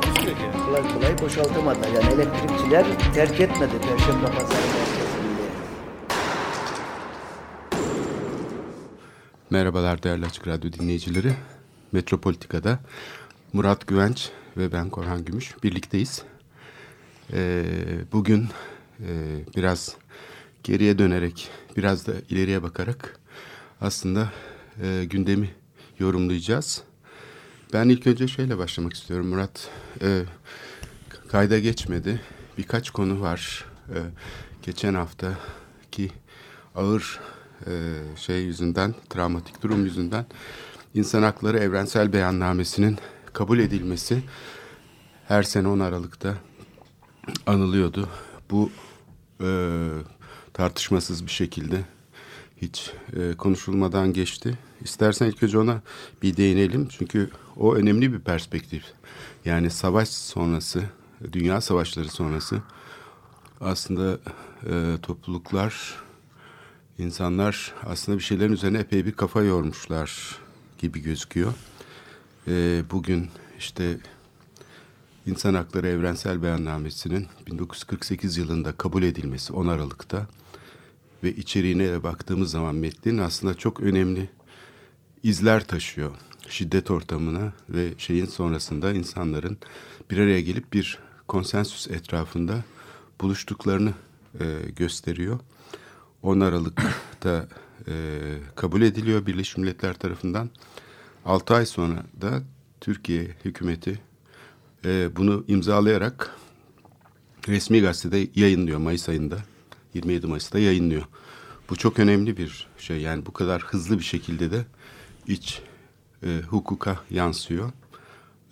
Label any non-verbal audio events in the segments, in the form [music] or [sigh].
Takusuyor ki. kolay kolay boşaltamadılar. Yani elektrikçiler terk etmedi Perşembe Pazarı merkezini. Merhabalar değerli Açık Radyo dinleyicileri. Metropolitika'da Murat Güvenç ve ben Korhan Gümüş birlikteyiz. Ee, bugün e, biraz geriye dönerek, biraz da ileriye bakarak aslında e, gündemi yorumlayacağız. Ben ilk önce şeyle başlamak istiyorum Murat. E, kayda geçmedi. Birkaç konu var. E, geçen haftaki ağır e, şey yüzünden, travmatik durum yüzünden İnsan Hakları Evrensel Beyannamesi'nin kabul edilmesi her sene 10 Aralık'ta anılıyordu. Bu e, tartışmasız bir şekilde hiç e, konuşulmadan geçti. İstersen ilk önce ona bir değinelim çünkü o önemli bir perspektif. Yani savaş sonrası, dünya savaşları sonrası aslında e, topluluklar, insanlar aslında bir şeylerin üzerine epey bir kafa yormuşlar gibi gözüküyor. E, bugün işte İnsan Hakları Evrensel Beyannamesi'nin 1948 yılında kabul edilmesi 10 Aralık'ta ve içeriğine de baktığımız zaman metnin aslında çok önemli izler taşıyor. Şiddet ortamına ve şeyin sonrasında insanların bir araya gelip bir konsensüs etrafında buluştuklarını e, gösteriyor. 10 Aralık'ta e, kabul ediliyor Birleşmiş Milletler tarafından. 6 ay sonra da Türkiye hükümeti e, bunu imzalayarak resmi gazetede yayınlıyor Mayıs ayında. 27 Mayıs'ta yayınlıyor. Bu çok önemli bir şey. Yani bu kadar hızlı bir şekilde de iç e, hukuka yansıyor.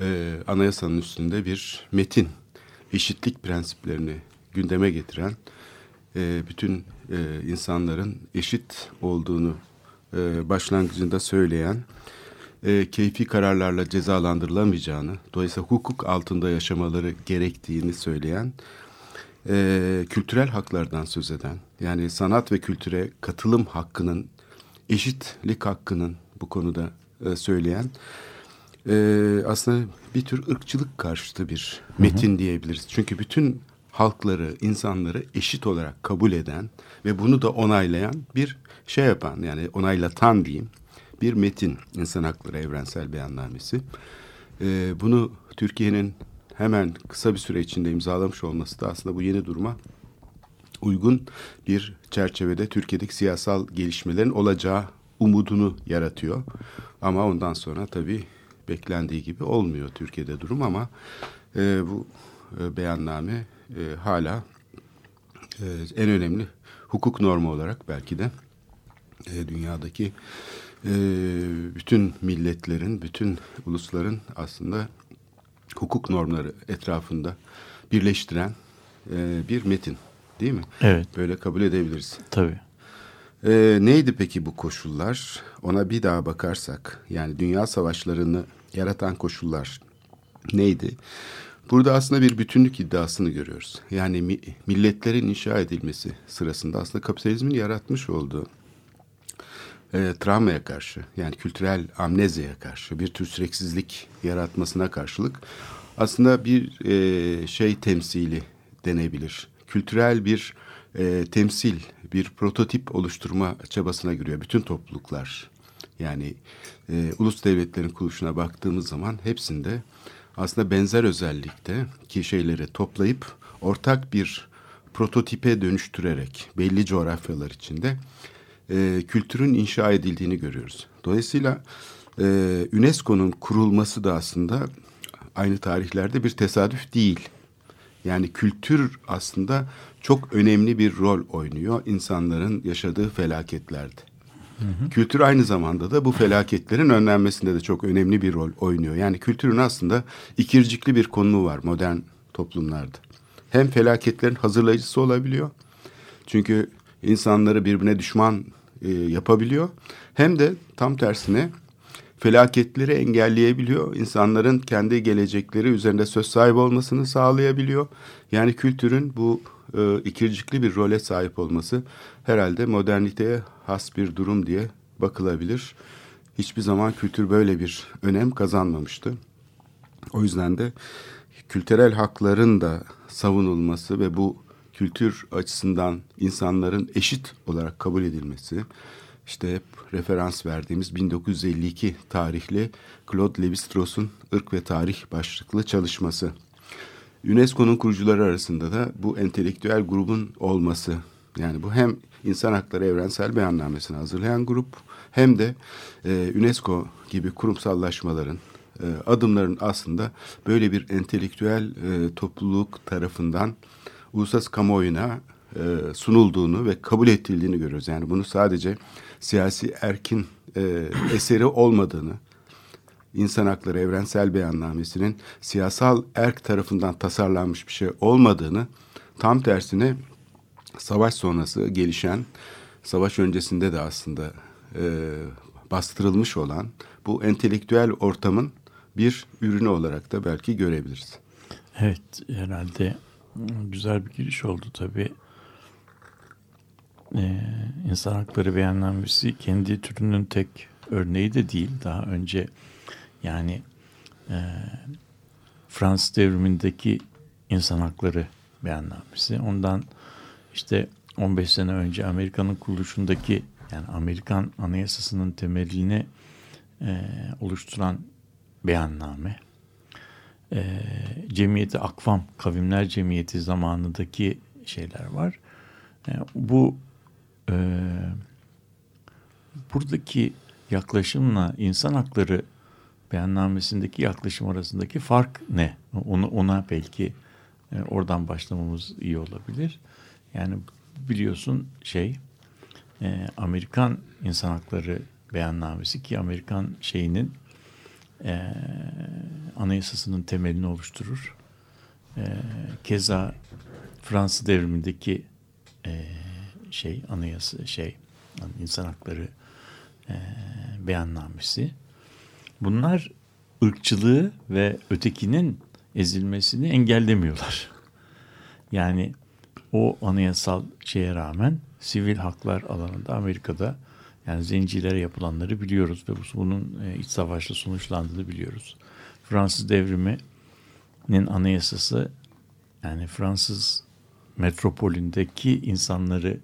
E, anayasanın üstünde bir metin, eşitlik prensiplerini gündeme getiren, e, bütün e, insanların eşit olduğunu e, başlangıcında söyleyen, e, keyfi kararlarla cezalandırılamayacağını, dolayısıyla hukuk altında yaşamaları gerektiğini söyleyen, e, kültürel haklardan söz eden, yani sanat ve kültüre katılım hakkının, eşitlik hakkının bu konuda e, söyleyen, e, aslında bir tür ırkçılık karşıtı bir metin hı hı. diyebiliriz. Çünkü bütün halkları, insanları eşit olarak kabul eden ve bunu da onaylayan bir şey yapan, yani onaylatan diyeyim, bir metin İnsan Hakları Evrensel Beyannamesi. E, bunu Türkiye'nin hemen kısa bir süre içinde imzalamış olması da aslında bu yeni duruma uygun bir çerçevede Türkiye'deki siyasal gelişmelerin olacağı umudunu yaratıyor. Ama ondan sonra tabii beklendiği gibi olmuyor Türkiye'de durum ama e, bu e, beyanname e, hala e, en önemli hukuk normu olarak belki de e, dünyadaki e, bütün milletlerin, bütün ulusların aslında hukuk normları etrafında birleştiren e, bir metin değil mi? Evet. Böyle kabul edebiliriz. Tabii. E, neydi peki bu koşullar? Ona bir daha bakarsak yani dünya savaşlarını yaratan koşullar neydi? Burada aslında bir bütünlük iddiasını görüyoruz. Yani mi, milletlerin inşa edilmesi sırasında aslında kapitalizmin yaratmış olduğu e, travmaya karşı yani kültürel amnezyaya karşı bir tür süreksizlik yaratmasına karşılık aslında bir e, şey temsili denebilir. Kültürel bir e, temsil, bir prototip oluşturma çabasına giriyor bütün topluluklar. Yani e, ulus devletlerin kuruluşuna baktığımız zaman hepsinde aslında benzer özellikte ki şeyleri toplayıp ortak bir prototipe dönüştürerek belli coğrafyalar içinde e, kültürün inşa edildiğini görüyoruz. Dolayısıyla e, UNESCO'nun kurulması da aslında aynı tarihlerde bir tesadüf değil. Yani kültür aslında çok önemli bir rol oynuyor insanların yaşadığı felaketlerde. Hı hı. Kültür aynı zamanda da bu felaketlerin önlenmesinde de çok önemli bir rol oynuyor. Yani kültürün aslında ikircikli bir konumu var modern toplumlarda. hem felaketlerin hazırlayıcısı olabiliyor. Çünkü insanları birbirine düşman e, yapabiliyor. Hem de tam tersine felaketleri engelleyebiliyor. İnsanların kendi gelecekleri üzerinde söz sahibi olmasını sağlayabiliyor. Yani kültürün bu e, ikircikli bir role sahip olması herhalde moderniteye has bir durum diye bakılabilir. Hiçbir zaman kültür böyle bir önem kazanmamıştı. O yüzden de kültürel hakların da savunulması ve bu kültür açısından insanların eşit olarak kabul edilmesi, işte hep referans verdiğimiz 1952 tarihli Claude Lévi-Strauss'un Irk ve Tarih başlıklı çalışması. UNESCO'nun kurucuları arasında da bu entelektüel grubun olması, yani bu hem İnsan Hakları Evrensel Beyannamesini hazırlayan grup hem de e, UNESCO gibi kurumsallaşmaların, e, adımların aslında böyle bir entelektüel e, topluluk tarafından uluslararası kamuoyuna e, sunulduğunu ve kabul edildiğini görüyoruz. Yani bunu sadece siyasi erkin e, eseri olmadığını, İnsan Hakları Evrensel Beyannamesi'nin siyasal erk tarafından tasarlanmış bir şey olmadığını, tam tersine savaş sonrası gelişen, savaş öncesinde de aslında e, bastırılmış olan bu entelektüel ortamın bir ürünü olarak da belki görebiliriz. Evet herhalde güzel bir giriş oldu tabii. Ee, İnsan Hakları Beyannamesi kendi türünün tek örneği de değil. Daha önce yani e, Fransız devrimindeki İnsan Hakları Beyannamesi. Ondan işte 15 sene önce Amerika'nın kuruluşundaki yani Amerikan Anayasası'nın temelini e, oluşturan beyanname. E, Cemiyeti Akvam, Kavimler Cemiyeti zamanındaki şeyler var. E, bu e, buradaki yaklaşımla insan hakları beyannamesindeki yaklaşım arasındaki fark ne? Onu ona belki e, oradan başlamamız iyi olabilir. Yani biliyorsun şey e, Amerikan insan hakları beyannamesi ki Amerikan şeyinin e, anayasasının temelini oluşturur. E, keza Fransız devrimindeki e, şey anayasa şey insan hakları e, beyannamesi. Bunlar ırkçılığı ve ötekinin ezilmesini engellemiyorlar. Yani o anayasal şeye rağmen sivil haklar alanında Amerika'da yani zencilere yapılanları biliyoruz ve bunun e, iç savaşla sonuçlandığını biliyoruz. Fransız devriminin anayasası yani Fransız metropolündeki insanları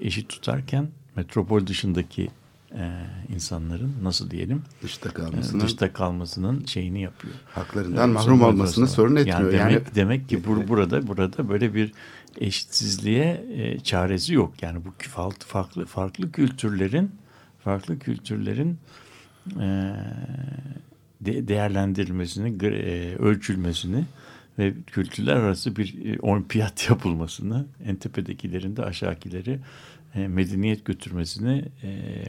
eşit tutarken metropol dışındaki e, insanların nasıl diyelim dışta kalmasının, e, dışta kalmasının şeyini yapıyor. Haklarından e, mahrum olmasını sorun etmiyor. Yani demek, yani, demek ki bur, burada burada böyle bir eşitsizliğe e, çaresi yok. Yani bu farklı farklı farklı kültürlerin farklı kültürlerin e, de, değerlendirilmesini, e, ölçülmesini ve kültürler arası bir e, olimpiyat [laughs] yapılmasını, en tepedekilerin de aşağıdakileri e, medeniyet götürmesini e, e,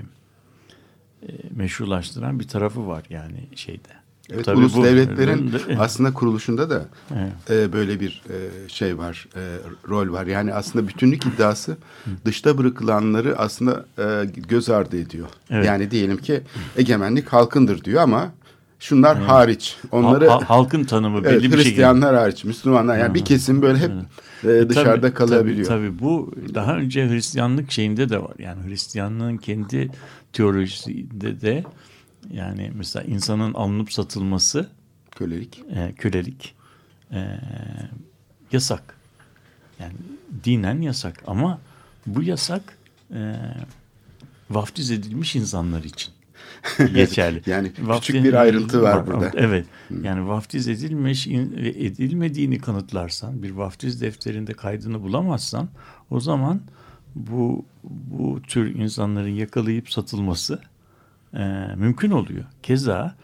meşrulaştıran bir tarafı var yani şeyde. Evet, Tabii ulus bu, devletlerin aslında kuruluşunda da evet. e, böyle bir e, şey var, e, rol var. Yani aslında bütünlük iddiası dışta bırakılanları aslında e, göz ardı ediyor. Evet. Yani diyelim ki egemenlik halkındır diyor ama şunlar evet. hariç. Onları ha, halkın tanımı belli evet, bir Hristiyanlar hariç, Müslümanlar yani bir kesim böyle hep evet. e, dışarıda tabii, kalabiliyor. Tabii, tabii bu daha önce Hristiyanlık şeyinde de var. Yani Hristiyanlığın kendi teolojisinde de yani mesela insanın alınıp satılması kölelik. E, kölelik e, yasak. Yani dinen yasak ama bu yasak e, vaftiz edilmiş insanlar için [laughs] geçerli. yani vaftiz, küçük bir ayrıntı var, var burada. Evet. Hmm. Yani vaftiz edilmiş edilmediğini kanıtlarsan, bir vaftiz defterinde kaydını bulamazsan o zaman bu bu tür insanların yakalayıp satılması e, mümkün oluyor. Keza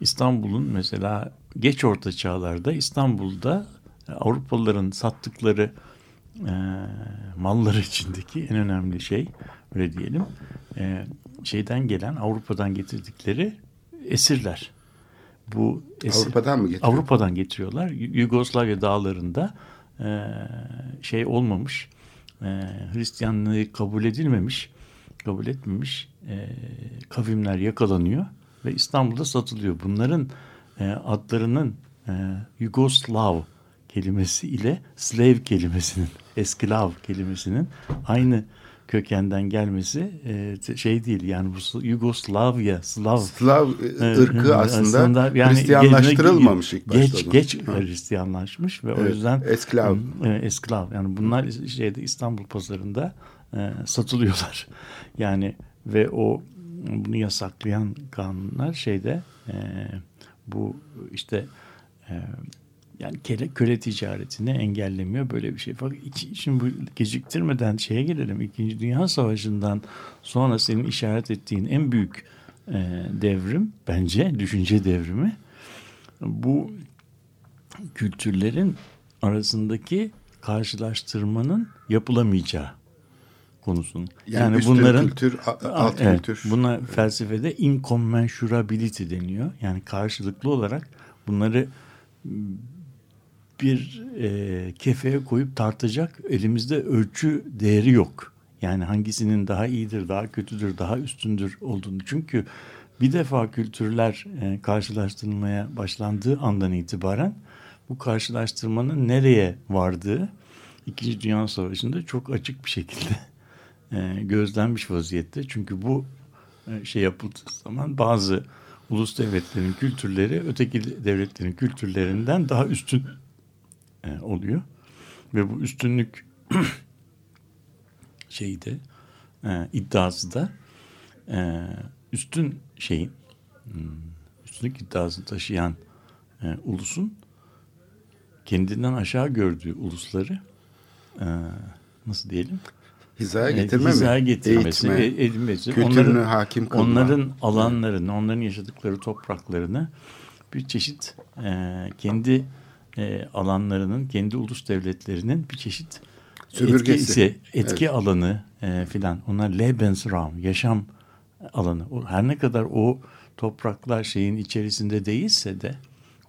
İstanbul'un mesela geç orta çağlarda İstanbul'da Avrupalıların sattıkları e, malları içindeki en önemli şey öyle diyelim e, şeyden gelen Avrupa'dan getirdikleri esirler. Bu esir, Avrupa'dan mı getiriyor? Avrupa'dan getiriyorlar. Yugoslavya dağlarında e, şey olmamış. E, Hristiyanlığı kabul edilmemiş, kabul etmemiş e, kavimler yakalanıyor ve İstanbul'da satılıyor. Bunların e, adlarının e, Yugoslav kelimesi ile slave kelimesinin, [laughs] esklav kelimesinin aynı kökenden gelmesi e, şey değil. Yani bu Yugoslavya, Slav Slav e, ırkı aslında, aslında yani Hristiyanlaştırılmamış ilk başta. Geç, geç Hristiyanlaşmış ve Evet, o yüzden esklav. e, esklav. Yani bunlar şeyde İstanbul pazarında e, satılıyorlar. [laughs] Yani ve o bunu yasaklayan kanunlar şeyde e, bu işte e, yani köle, köle ticaretini engellemiyor böyle bir şey. Fakat şimdi bu geciktirmeden şeye gelelim. İkinci Dünya Savaşı'ndan sonra senin işaret ettiğin en büyük e, devrim bence düşünce devrimi bu kültürlerin arasındaki karşılaştırmanın yapılamayacağı konusunu. Yani, Yani, üstün bunların kültür, alt Evet, kültür. Buna felsefede incommensurability deniyor. Yani karşılıklı olarak bunları bir e, kefeye koyup tartacak elimizde ölçü değeri yok. Yani hangisinin daha iyidir, daha kötüdür, daha üstündür olduğunu. Çünkü bir defa kültürler e, karşılaştırılmaya başlandığı andan itibaren bu karşılaştırmanın nereye vardığı İkinci Dünya Savaşı'nda çok açık bir şekilde [laughs] e, gözlenmiş vaziyette. Çünkü bu e, şey yapıldığı zaman bazı ulus devletlerin kültürleri öteki devletlerin kültürlerinden daha üstün e, oluyor. Ve bu üstünlük [clears throat] şeyi de e, iddiası da üstün şeyin hmm, üstünlük iddiasını taşıyan ulusun kendinden aşağı gördüğü ulusları nasıl diyelim Hizaya e, getirme hizaya mi? getirmesi, Eğitme, e- edilmesi, kültürünü onların, hakim kılma. onların alanlarını, onların yaşadıkları topraklarını bir çeşit e, kendi e, alanlarının, kendi ulus devletlerinin bir çeşit Sömürgesi. etkisi, etki alanı e, filan. Onlar Lebensraum, yaşam alanı. O, her ne kadar o topraklar şeyin içerisinde değilse de,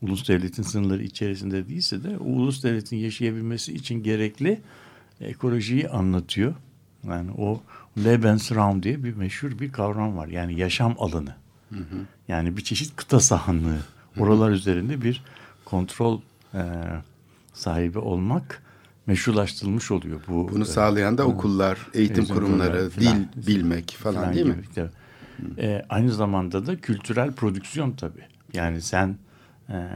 ulus devletin sınırları içerisinde değilse de, o ulus devletin yaşayabilmesi için gerekli ekolojiyi anlatıyor. Yani o Lebensraum diye bir meşhur bir kavram var. Yani yaşam alanı. Yani bir çeşit kıta sahanlığı. Oralar üzerinde bir kontrol e, sahibi olmak meşrulaştırılmış oluyor. Bu Bunu e, sağlayan da okullar, eğitim eğitim kurumları, kurumları dil filan. bilmek falan falan değil mi? gibi. Tabii. E, aynı zamanda da kültürel prodüksiyon tabii. Yani sen e,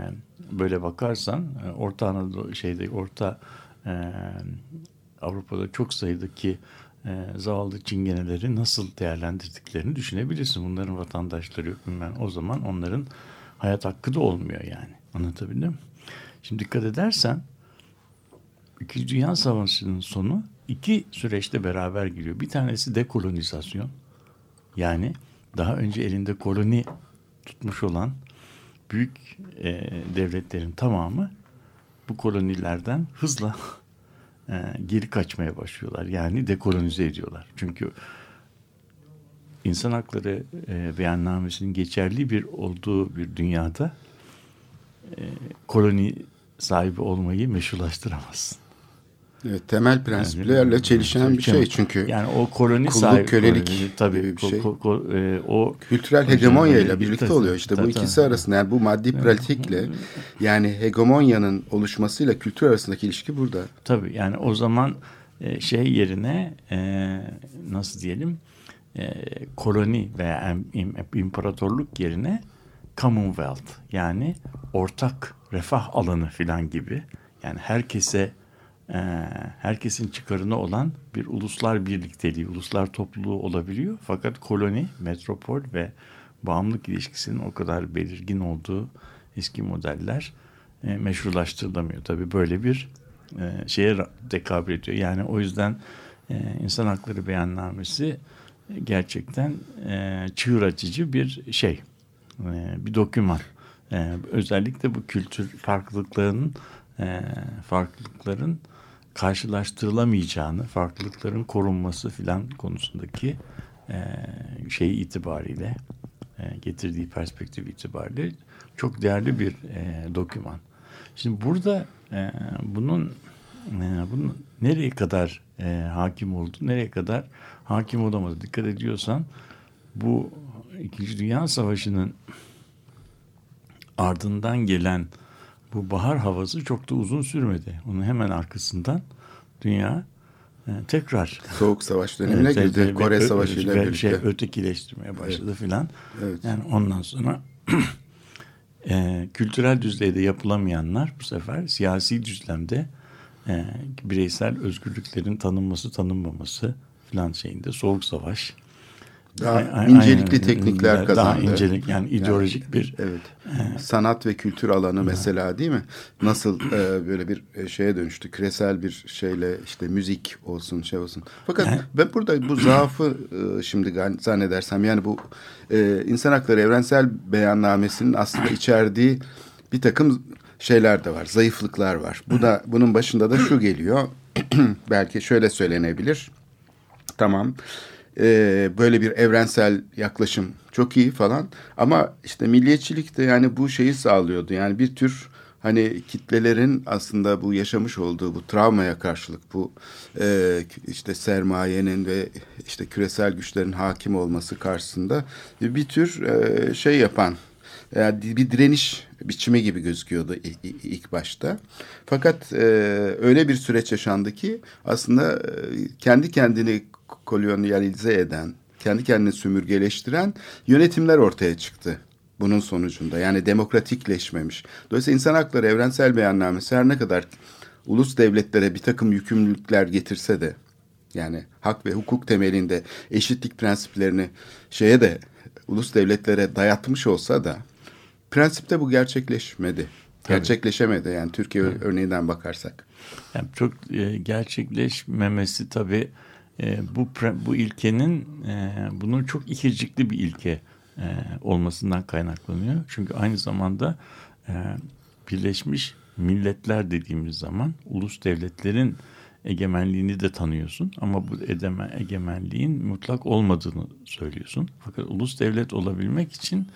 böyle bakarsan e, Orta Anadolu şeyde Orta e, Avrupa'da çok sayıdaki e, zavallı çingeneleri nasıl değerlendirdiklerini düşünebilirsin. Bunların vatandaşları yok bilmem. O zaman onların hayat hakkı da olmuyor yani. Anlatabildim mi? Şimdi dikkat edersen İkinci Dünya Savaşı'nın sonu iki süreçte beraber geliyor. Bir tanesi dekolonizasyon. Yani daha önce elinde koloni tutmuş olan büyük e, devletlerin tamamı bu kolonilerden hızla e, geri kaçmaya başlıyorlar. Yani dekolonize ediyorlar. Çünkü insan hakları e, beyannamesinin geçerli bir olduğu bir dünyada e, koloni sahibi olmayı meşrulaştıramazsın. Evet, temel prensiplerle çelişen bir şey çünkü yani o koloni kulluk, sahibi kölelik koloni, tabii bir şey. ko- ko- e, o kültürel hegemonya ile birlikte tabii, oluyor. İşte bu tabii, ikisi tabii. arasında yani bu maddi pratikle yani hegemonyanın oluşmasıyla kültür arasındaki ilişki burada. Tabii yani o zaman e, şey yerine e, nasıl diyelim e, koloni veya imparatorluk yerine Commonwealth yani ortak refah alanı filan gibi yani herkese herkesin çıkarına olan bir uluslar birlikteliği, uluslar topluluğu olabiliyor. Fakat koloni, metropol ve bağımlılık ilişkisinin o kadar belirgin olduğu eski modeller e, meşrulaştırılamıyor. Tabii böyle bir e, şeye tekabül ediyor. Yani o yüzden e, insan hakları beyannamesi gerçekten çığır açıcı bir şey, bir doküman. Özellikle bu kültür farklılıklarının farklılıkların karşılaştırılamayacağını, farklılıkların korunması filan konusundaki e, şey itibariyle e, getirdiği perspektif itibariyle çok değerli bir e, doküman. Şimdi burada e, bunun e, bunun nereye kadar e, hakim oldu, nereye kadar hakim olamadı. Dikkat ediyorsan bu İkinci Dünya Savaşı'nın ardından gelen bu bahar havası çok da uzun sürmedi. Onun hemen arkasından dünya e, tekrar Soğuk Savaş dönemine Evet, girdi. evet, Kore Savaşı ile birlikte. Şey, ötekileştirmeye başladı filan. Evet. Yani ondan sonra [clears throat] e, kültürel düzeyde yapılamayanlar bu sefer siyasi düzlemde e, bireysel özgürlüklerin tanınması tanınmaması filan şeyinde soğuk savaş. Daha incelikli aynen, teknikler daha kazandı. incelik yani ideolojik bir Evet. Sanat ve kültür alanı mesela değil mi? Nasıl e, böyle bir e, şeye dönüştü. Küresel bir şeyle işte müzik olsun şey olsun. Fakat ben burada bu zaafı e, şimdi zannedersem yani bu e, insan hakları evrensel beyannamesinin aslında içerdiği bir takım şeyler de var. Zayıflıklar var. Bu da bunun başında da şu geliyor. [clears throat] Belki şöyle söylenebilir. Tamam. Ee, böyle bir evrensel yaklaşım çok iyi falan ama işte milliyetçilik de yani bu şeyi sağlıyordu yani bir tür hani kitlelerin aslında bu yaşamış olduğu bu travmaya karşılık bu e, işte sermayenin ve işte küresel güçlerin hakim olması karşısında bir tür e, şey yapan yani bir direniş biçimi gibi gözüküyordu ilk başta. Fakat e, öyle bir süreç yaşandı ki aslında e, kendi kendini kolonyalize eden, kendi kendini sömürgeleştiren yönetimler ortaya çıktı bunun sonucunda. Yani demokratikleşmemiş. Dolayısıyla insan hakları evrensel beyannamesi her ne kadar ulus devletlere bir takım yükümlülükler getirse de yani hak ve hukuk temelinde eşitlik prensiplerini şeye de ulus devletlere dayatmış olsa da prensipte bu gerçekleşmedi. Gerçekleşemedi yani Türkiye örneğinden bakarsak. Yani çok e, gerçekleşmemesi tabii e, bu bu ilkenin e, bunun çok ikircikli bir ilke e, olmasından kaynaklanıyor. Çünkü aynı zamanda e, Birleşmiş Milletler dediğimiz zaman ulus devletlerin egemenliğini de tanıyorsun ama bu edeme, egemenliğin mutlak olmadığını söylüyorsun. Fakat ulus devlet olabilmek için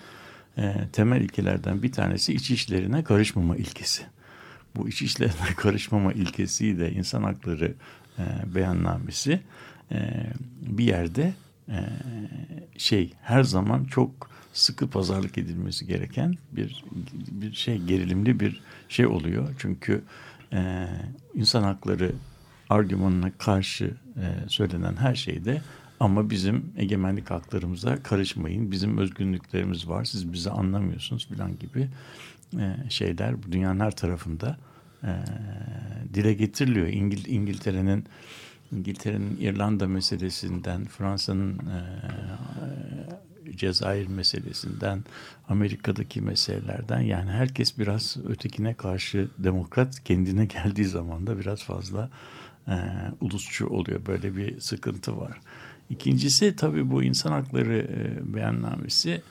e, temel ilkelerden bir tanesi iç işlerine karışmama ilkesi bu iç işlerine [laughs] karışmama ilkesi de insan hakları e, beyannamesi e, bir yerde e, şey her zaman çok sıkı pazarlık edilmesi gereken bir bir şey gerilimli bir şey oluyor. Çünkü e, insan hakları argümanına karşı e, söylenen her şeyde ama bizim egemenlik haklarımıza karışmayın. Bizim özgürlüklerimiz var. Siz bizi anlamıyorsunuz falan gibi e, şeyler bu dünyanın her tarafında e, dile getiriliyor. İngil İngiltere'nin İngiltere'nin İrlanda meselesinden, Fransa'nın e, Cezayir meselesinden, Amerika'daki meselelerden yani herkes biraz ötekine karşı demokrat kendine [laughs] geldiği zaman da biraz fazla e, ulusçu oluyor. Böyle bir sıkıntı var. İkincisi tabii bu insan hakları e, beyannamesi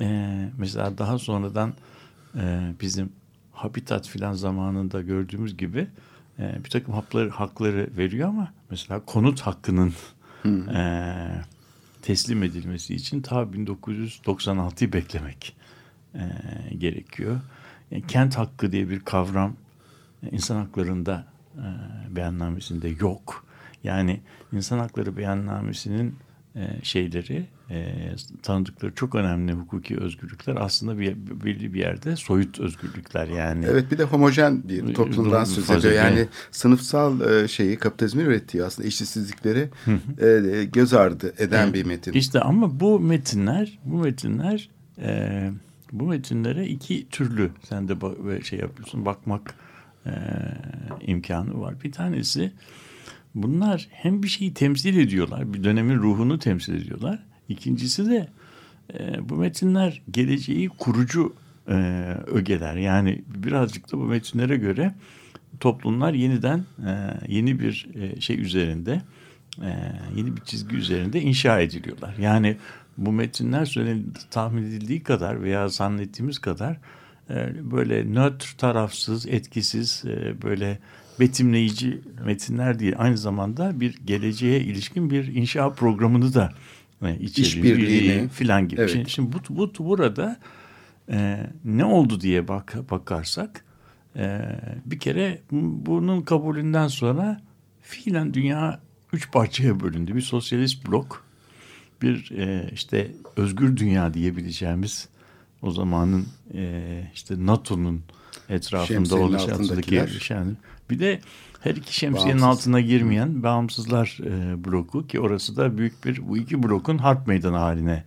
e, mesela daha sonradan e, bizim habitat filan zamanında gördüğümüz gibi e, bir takım hakları, hakları veriyor ama mesela konut hakkının e, teslim edilmesi için ta 1996'yı beklemek e, gerekiyor. E, kent hakkı diye bir kavram e, insan haklarında e, beyannamesinde yok. Yani insan hakları beyannamesinin şeyleri, e, tanıdıkları çok önemli hukuki özgürlükler aslında bir, belli bir yerde soyut özgürlükler yani. Evet bir de homojen bir toplumdan söz ediyor. Yani sınıfsal e, şeyi kapitalizmin ürettiği aslında eşitsizlikleri e, göz ardı eden bir metin. İşte ama bu metinler, bu metinler, e, bu metinlere iki türlü sen de şey yapıyorsun, bakmak e, imkanı var. Bir tanesi bunlar hem bir şeyi temsil ediyorlar, bir dönemin ruhunu temsil ediyorlar. İkincisi de e, bu metinler geleceği kurucu e, ögeler. Yani birazcık da bu metinlere göre toplumlar yeniden e, yeni bir e, şey üzerinde e, yeni bir çizgi üzerinde inşa ediliyorlar. Yani bu metinler söyle tahmin edildiği kadar veya zannettiğimiz kadar e, böyle nötr, tarafsız, etkisiz, e, böyle betimleyici metinler değil. Aynı zamanda bir geleceğe ilişkin bir inşa programını da e, içeriyor. Filan gibi. Evet. Şimdi, şimdi bu, bu burada e, ne oldu diye bak bakarsak Ee, bir kere bunun kabulünden sonra fiilen dünya üç parçaya bölündü. Bir sosyalist blok, bir e, işte özgür dünya diyebileceğimiz o zamanın e, işte NATO'nun etrafında oluşan yani bir de her iki şemsiyenin Bağımsız. altına girmeyen bağımsızlar e, bloku ki orası da büyük bir bu iki blokun harp meydanı haline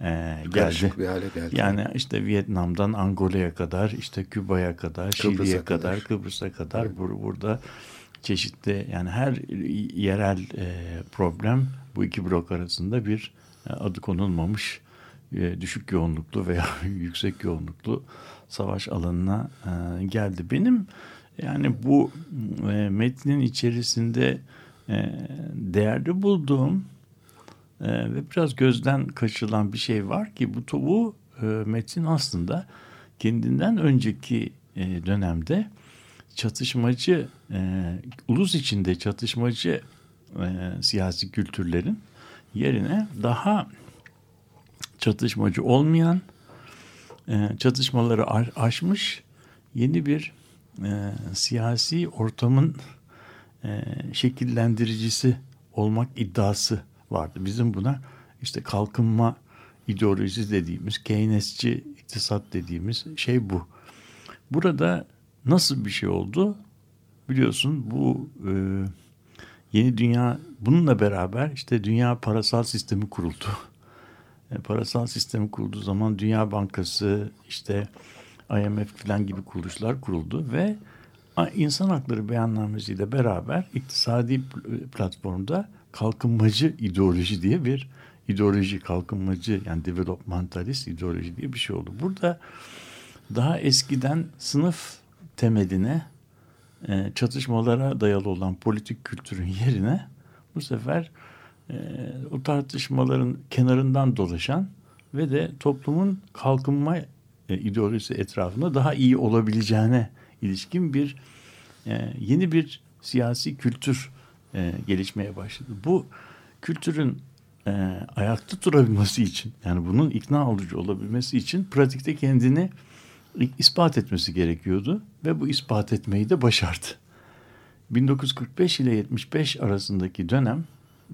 e, geldi. Bir hale geldi. Yani işte Vietnam'dan Angola'ya kadar, işte Küba'ya kadar, Şili'ye kadar, kadar. Kıbrıs'a kadar bur- burada çeşitli yani her yerel e, problem bu iki blok arasında bir e, adı konulmamış e, düşük yoğunluklu veya [laughs] yüksek yoğunluklu savaş alanına e, geldi. Benim yani bu e, metnin içerisinde e, değerli bulduğum ee, ve biraz gözden kaçırılan bir şey var ki bu, bu e, metin aslında kendinden önceki e, dönemde çatışmacı e, ulus içinde çatışmacı e, siyasi kültürlerin yerine daha çatışmacı olmayan e, çatışmaları aşmış yeni bir e, siyasi ortamın e, şekillendiricisi olmak iddiası vardı. Bizim buna işte kalkınma ideolojisi dediğimiz, Keynesçi iktisat dediğimiz şey bu. Burada nasıl bir şey oldu? Biliyorsun bu e, yeni dünya bununla beraber işte dünya parasal sistemi kuruldu. E, parasal sistemi kurulduğu zaman Dünya Bankası işte IMF falan gibi kuruluşlar kuruldu ve insan hakları beyannamesiyle beraber iktisadi pl- platformda kalkınmacı ideoloji diye bir ideoloji kalkınmacı yani developmentalist ideoloji diye bir şey oldu. Burada daha eskiden sınıf temeline e, çatışmalara dayalı olan politik kültürün yerine bu sefer e, o tartışmaların kenarından dolaşan ve de toplumun kalkınma e, ideolojisi etrafında daha iyi olabileceğine ilişkin bir e, yeni bir siyasi kültür e, gelişmeye başladı. Bu kültürün e, ayakta durabilmesi için yani bunun ikna olucu olabilmesi için pratikte kendini ispat etmesi gerekiyordu ve bu ispat etmeyi de başardı. 1945 ile 75 arasındaki dönem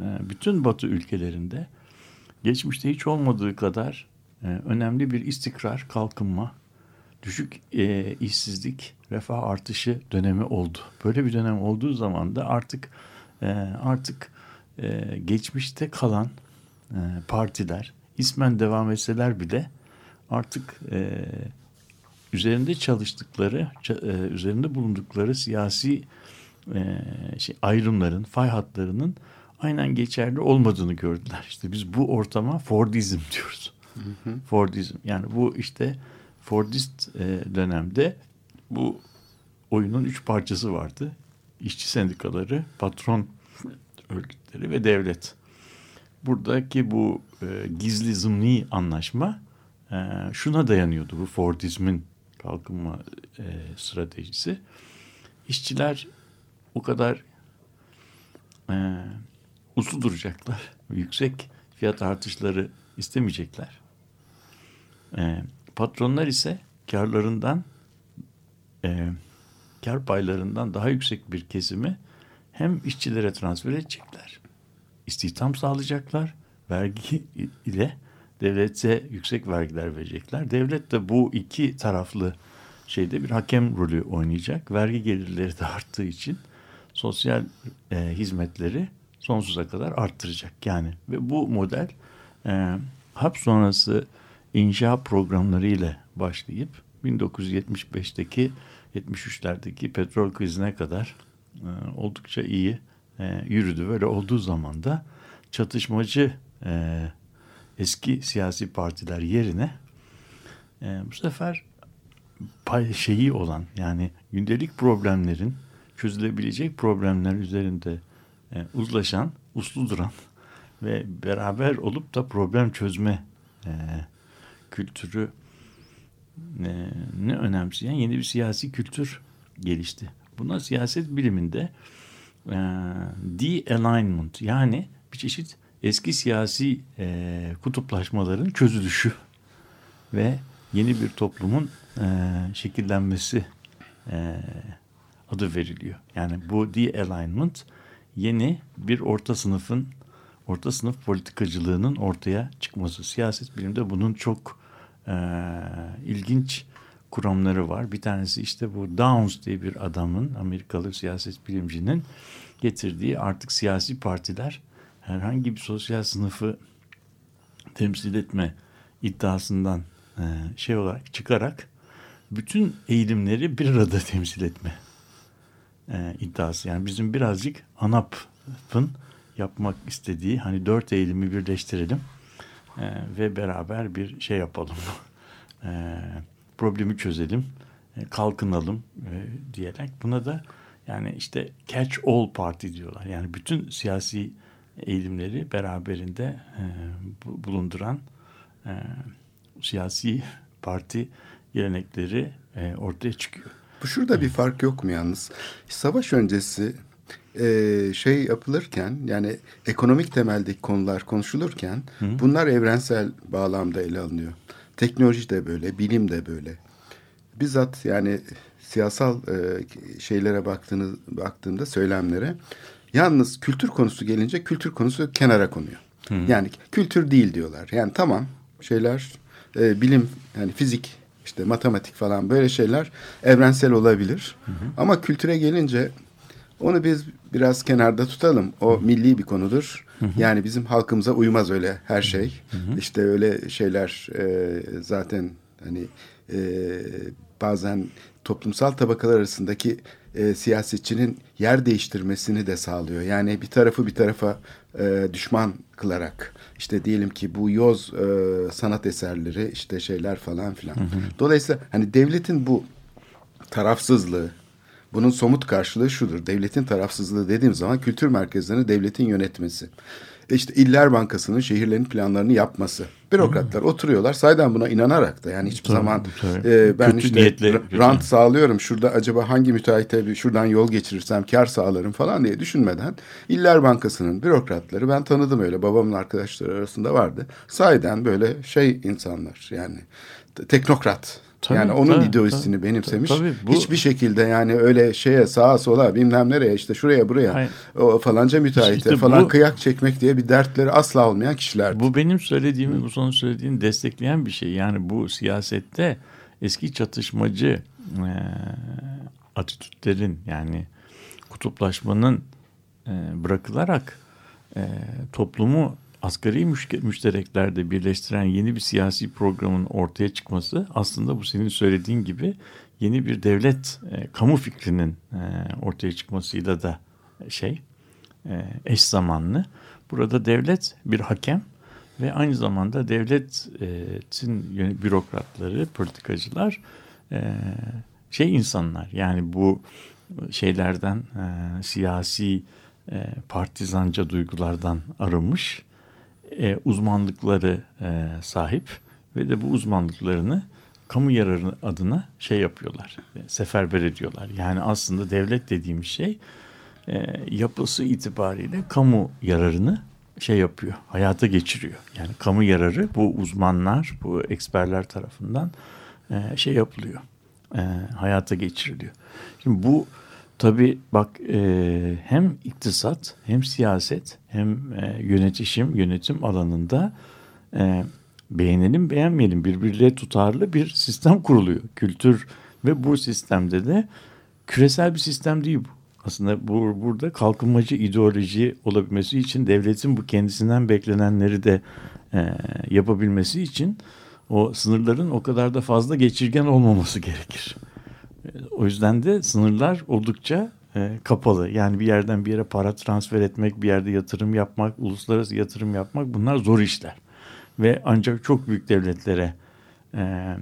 e, bütün Batı ülkelerinde geçmişte hiç olmadığı kadar önemli bir istikrar, kalkınma, düşük e, işsizlik, refah artışı dönemi oldu. Böyle bir dönem olduğu zaman da artık e, artık e, geçmişte kalan e, partiler ismen devam etseler bile artık e, üzerinde çalıştıkları, ça- e, üzerinde bulundukları siyasi e, şey, ayrımların, fay hatlarının aynen geçerli olmadığını gördüler. İşte biz bu ortama Fordizm [laughs] diyoruz. Fordizm yani bu işte Fordist e, dönemde bu oyunun üç parçası vardı. İşçi sendikaları, patron örgütleri ve devlet. Buradaki bu e, gizli zımni anlaşma e, şuna dayanıyordu bu Fordizmin kalkınma e, stratejisi. İşçiler o kadar e, uslu duracaklar. [laughs] Yüksek fiyat artışları istemeyecekler. E, patronlar ise karlarından e, kar paylarından daha yüksek bir kesimi hem işçilere transfer edecekler. istihdam sağlayacaklar. Vergi ile devlete yüksek vergiler verecekler. Devlet de bu iki taraflı şeyde bir hakem rolü oynayacak. Vergi gelirleri de arttığı için sosyal e, hizmetleri sonsuza kadar arttıracak. Yani ve bu model e, hap sonrası inşa programları ile başlayıp 1975'teki 73'lerdeki petrol krizine kadar e, oldukça iyi e, yürüdü. Böyle olduğu zaman da çatışmacı e, eski siyasi partiler yerine e, bu sefer pay şeyi olan yani gündelik problemlerin çözülebilecek problemler üzerinde e, uzlaşan, uslu duran ve beraber olup da problem çözme e, kültürü e, ne önemseyen yeni bir siyasi kültür gelişti. Buna siyaset biliminde e, de-alignment yani bir çeşit eski siyasi e, kutuplaşmaların çözülüşü ve yeni bir toplumun e, şekillenmesi e, adı veriliyor. Yani bu de-alignment yeni bir orta sınıfın orta sınıf politikacılığının ortaya çıkması. Siyaset bilimde bunun çok e, ilginç kuramları var. Bir tanesi işte bu Downs diye bir adamın Amerikalı siyaset bilimcinin getirdiği artık siyasi partiler herhangi bir sosyal sınıfı temsil etme iddiasından e, şey olarak çıkarak bütün eğilimleri bir arada temsil etme e, iddiası. Yani bizim birazcık ANAP'ın yapmak istediği hani dört eğilimi birleştirelim e, ve beraber bir şey yapalım. [laughs] E, problemi çözelim, e, kalkınalım e, diyerek buna da yani işte catch all party diyorlar. Yani bütün siyasi eğilimleri beraberinde e, bulunduran e, siyasi [laughs] parti gelenekleri e, ortaya çıkıyor. Bu şurada bir fark yok mu yalnız? Savaş öncesi e, şey yapılırken yani ekonomik temeldeki konular konuşulurken Hı. bunlar evrensel bağlamda ele alınıyor. Teknoloji de böyle, bilim de böyle. Bizzat yani siyasal e, şeylere baktığınız baktığımda söylemlere yalnız kültür konusu gelince kültür konusu kenara konuyor. Hı. Yani kültür değil diyorlar. Yani tamam şeyler e, bilim yani fizik işte matematik falan böyle şeyler evrensel olabilir. Hı hı. Ama kültüre gelince onu biz biraz kenarda tutalım. O milli bir konudur. Hı hı. Yani bizim halkımıza uymaz öyle her şey. Hı hı. İşte öyle şeyler e, zaten hani e, bazen toplumsal tabakalar arasındaki e, siyasetçinin yer değiştirmesini de sağlıyor. Yani bir tarafı bir tarafa e, düşman kılarak işte diyelim ki bu yoz e, sanat eserleri işte şeyler falan filan. Hı hı. Dolayısıyla hani devletin bu tarafsızlığı bunun somut karşılığı şudur. Devletin tarafsızlığı dediğim zaman kültür merkezlerini devletin yönetmesi. E işte İller Bankası'nın şehirlerin planlarını yapması. Bürokratlar hmm. oturuyorlar saydan buna inanarak da yani hiçbir tabii, zaman tabii. E, ben Kötü işte rant sağlıyorum şurada acaba hangi müteahhite şuradan yol geçirirsem kar sağlarım falan diye düşünmeden İller Bankası'nın bürokratları ben tanıdım öyle babamın arkadaşları arasında vardı. Sayeden böyle şey insanlar yani teknokrat Tabii, yani onun tabii, ideolojisini tabii, benimsemiş. Tabii, bu... Hiçbir şekilde yani öyle şeye sağa sola bilmem nereye işte şuraya buraya Hayır. o falanca müteahhite işte falan bu, kıyak çekmek diye bir dertleri asla olmayan kişiler. Bu benim söylediğimi bu son söylediğini destekleyen bir şey. Yani bu siyasette eski çatışmacı e, atitütlerin yani kutuplaşmanın e, bırakılarak e, toplumu asgari müştereklerde birleştiren yeni bir siyasi programın ortaya çıkması aslında bu senin söylediğin gibi yeni bir devlet e, kamu fikrinin e, ortaya çıkmasıyla da şey e, eş zamanlı. Burada devlet bir hakem ve aynı zamanda devletin e, bürokratları, politikacılar e, şey insanlar yani bu şeylerden e, siyasi e, partizanca duygulardan arınmış e, uzmanlıkları e, sahip ve de bu uzmanlıklarını kamu yararı adına şey yapıyorlar, e, seferber ediyorlar. Yani aslında devlet dediğim şey e, yapısı itibariyle kamu yararını şey yapıyor, hayata geçiriyor. Yani kamu yararı bu uzmanlar, bu eksperler tarafından e, şey yapılıyor, e, hayata geçiriliyor. Şimdi bu Tabii bak e, hem iktisat hem siyaset hem e, yönetişim yönetim alanında e, beğenelim beğenmeyelim birbirleriyle tutarlı bir sistem kuruluyor. Kültür ve bu sistemde de küresel bir sistem değil bu. Aslında bu, burada kalkınmacı ideoloji olabilmesi için devletin bu kendisinden beklenenleri de e, yapabilmesi için o sınırların o kadar da fazla geçirgen olmaması gerekir. O yüzden de sınırlar oldukça e, kapalı. Yani bir yerden bir yere para transfer etmek, bir yerde yatırım yapmak, uluslararası yatırım yapmak bunlar zor işler. Ve ancak çok büyük devletlere e,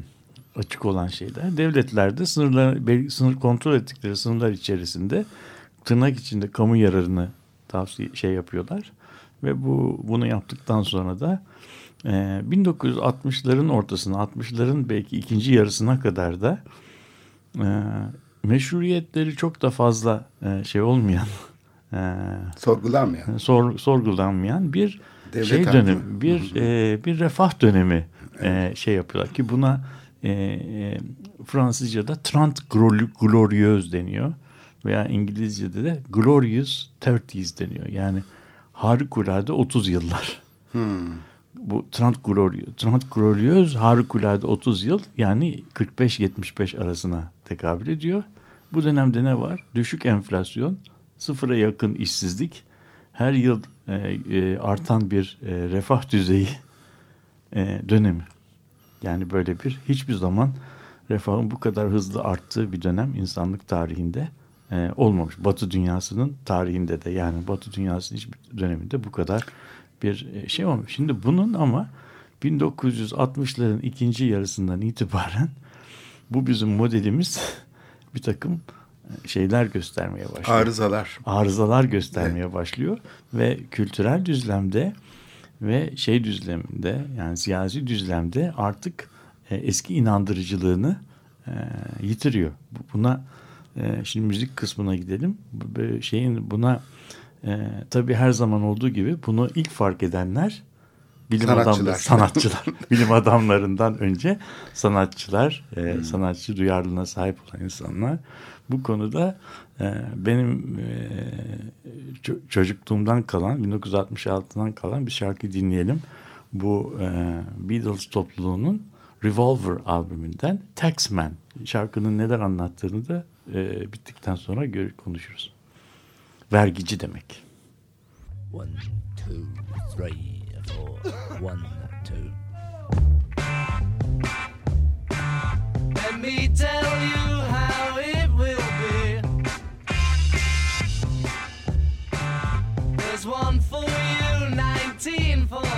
açık olan şeyler. Devletler de sınırlar, sınır kontrol ettikleri sınırlar içerisinde tırnak içinde kamu yararını tavsiye şey yapıyorlar. Ve bu bunu yaptıktan sonra da e, 1960'ların ortasına, 60'ların belki ikinci yarısına kadar da e, meşruiyetleri çok da fazla e, şey olmayan e, sorgulanmayan sor, sorgulanmayan bir Devlet şey dönemi bir e, bir refah dönemi e, şey yapıyorlar ki buna e, e, Fransızca'da Trente Glorieux deniyor veya İngilizce'de de Glorious Thirties deniyor. Yani harikulade 30 yıllar. Hmm. Bu Glorieux harikulade 30 yıl yani 45-75 arasına tekabül ediyor. Bu dönemde ne var? Düşük enflasyon, sıfıra yakın işsizlik, her yıl e, e, artan bir e, refah düzeyi e, dönemi. Yani böyle bir hiçbir zaman refahın bu kadar hızlı arttığı bir dönem insanlık tarihinde e, olmamış. Batı dünyasının tarihinde de yani Batı dünyasının hiçbir döneminde bu kadar bir e, şey olmuş. Şimdi bunun ama 1960'ların ikinci yarısından itibaren bu bizim modelimiz bir takım e, şeyler göstermeye başlıyor. Arızalar. Arızalar göstermeye başlıyor ve kültürel düzlemde ve şey düzleminde yani siyasi düzlemde artık e, eski inandırıcılığını e, yitiriyor. Buna e, şimdi müzik kısmına gidelim. Şeyin buna e, tabii her zaman olduğu gibi bunu ilk fark edenler bilim sanatçılar. adamları, sanatçılar, [laughs] bilim adamlarından önce sanatçılar, e, hmm. sanatçı duyarlılığına sahip olan insanlar. Bu konuda e, benim e, çocukluğumdan kalan, 1966'dan kalan bir şarkı dinleyelim. Bu e, Beatles topluluğunun Revolver albümünden Taxman şarkının neler anlattığını da e, bittikten sonra konuşuruz. Vergici demek. One, two, three, four. One, two. Let me tell you how it will be. There's one for you, nineteen for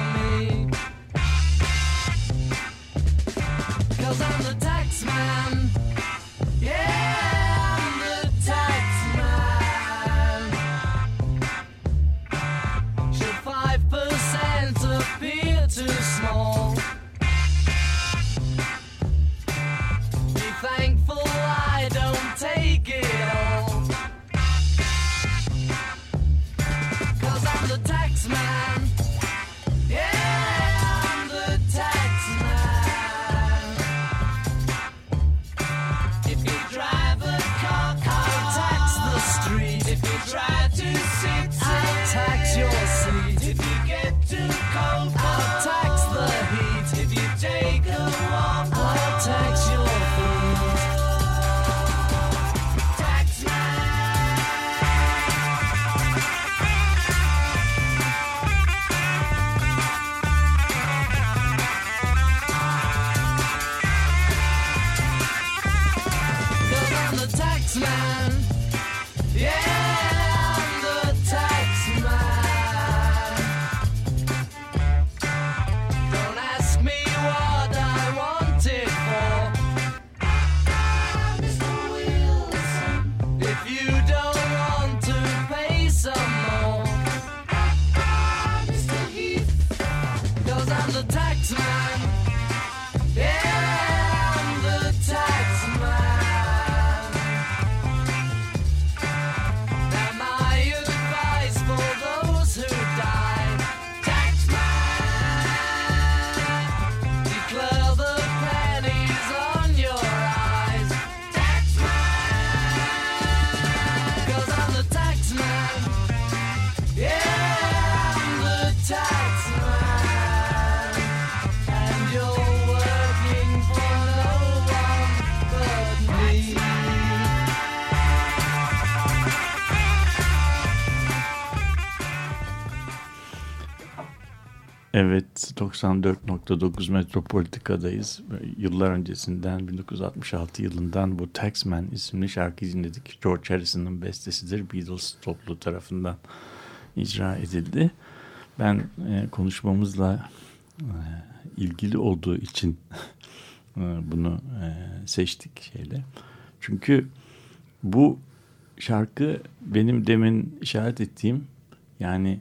94.9 Metropolitika'dayız. Yıllar öncesinden 1966 yılından bu Taxman isimli şarkı dinledik. George Harrison'ın bestesidir. Beatles topluluğu tarafından icra edildi. Ben e, konuşmamızla e, ilgili olduğu için [laughs] e, bunu e, seçtik şeyle. Çünkü bu şarkı benim demin işaret ettiğim yani